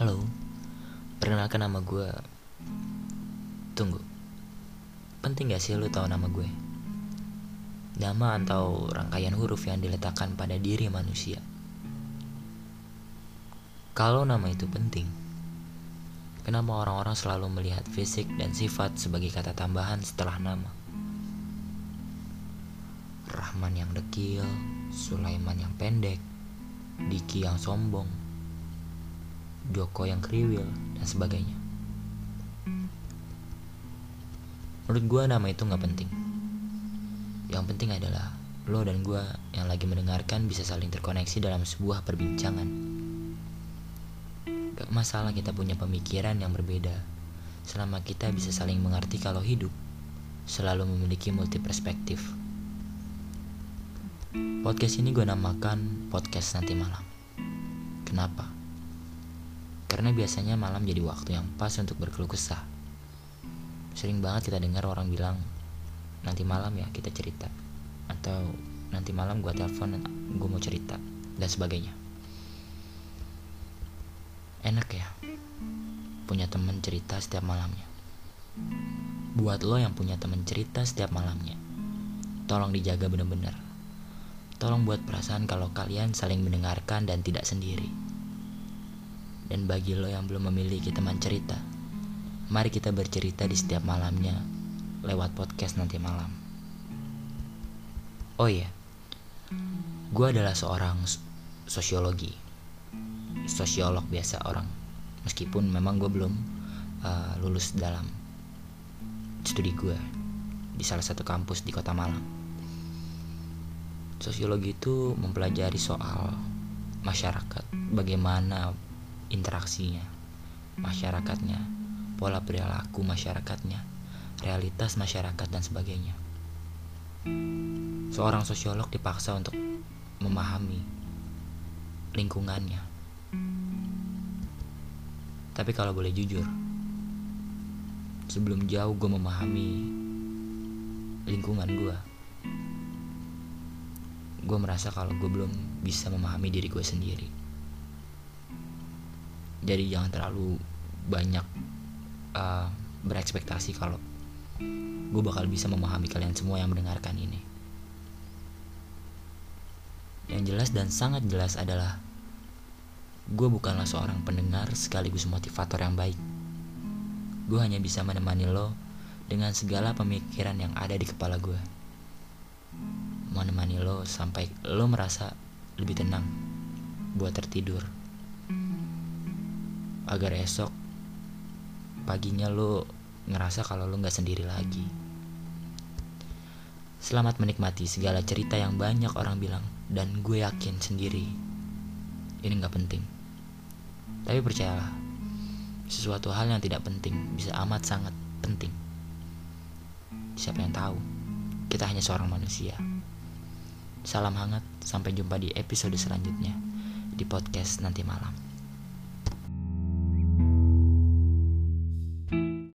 Halo, perkenalkan nama gue Tunggu Penting gak sih lu tahu nama gue? Nama atau rangkaian huruf yang diletakkan pada diri manusia Kalau nama itu penting Kenapa orang-orang selalu melihat fisik dan sifat sebagai kata tambahan setelah nama? Rahman yang dekil, Sulaiman yang pendek, Diki yang sombong, Joko yang kriwil, dan sebagainya. Menurut gue nama itu gak penting. Yang penting adalah lo dan gue yang lagi mendengarkan bisa saling terkoneksi dalam sebuah perbincangan. Gak masalah kita punya pemikiran yang berbeda, selama kita bisa saling mengerti kalau hidup selalu memiliki multi perspektif. Podcast ini gue namakan podcast nanti malam. Kenapa? Karena biasanya malam jadi waktu yang pas untuk berkeluh kesah. Sering banget kita dengar orang bilang, nanti malam ya kita cerita. Atau nanti malam gue telepon, gue mau cerita, dan sebagainya. Enak ya, punya temen cerita setiap malamnya. Buat lo yang punya temen cerita setiap malamnya, tolong dijaga bener-bener. Tolong buat perasaan kalau kalian saling mendengarkan dan tidak sendiri. Dan bagi lo yang belum memiliki teman cerita, mari kita bercerita di setiap malamnya lewat podcast nanti malam. Oh iya, gue adalah seorang sosiologi, sosiolog biasa orang. Meskipun memang gue belum uh, lulus dalam studi gue di salah satu kampus di kota Malang. Sosiologi itu mempelajari soal masyarakat, bagaimana interaksinya, masyarakatnya, pola perilaku masyarakatnya, realitas masyarakat dan sebagainya. Seorang sosiolog dipaksa untuk memahami lingkungannya. Tapi kalau boleh jujur, sebelum jauh gue memahami lingkungan gue, gue merasa kalau gue belum bisa memahami diri gue sendiri jadi jangan terlalu banyak uh, berekspektasi kalau gue bakal bisa memahami kalian semua yang mendengarkan ini. Yang jelas dan sangat jelas adalah gue bukanlah seorang pendengar sekaligus motivator yang baik. Gue hanya bisa menemani lo dengan segala pemikiran yang ada di kepala gue menemani lo sampai lo merasa lebih tenang buat tertidur agar esok paginya lo ngerasa kalau lo nggak sendiri lagi. Selamat menikmati segala cerita yang banyak orang bilang dan gue yakin sendiri ini nggak penting. Tapi percayalah, sesuatu hal yang tidak penting bisa amat sangat penting. Siapa yang tahu? Kita hanya seorang manusia. Salam hangat, sampai jumpa di episode selanjutnya di podcast nanti malam.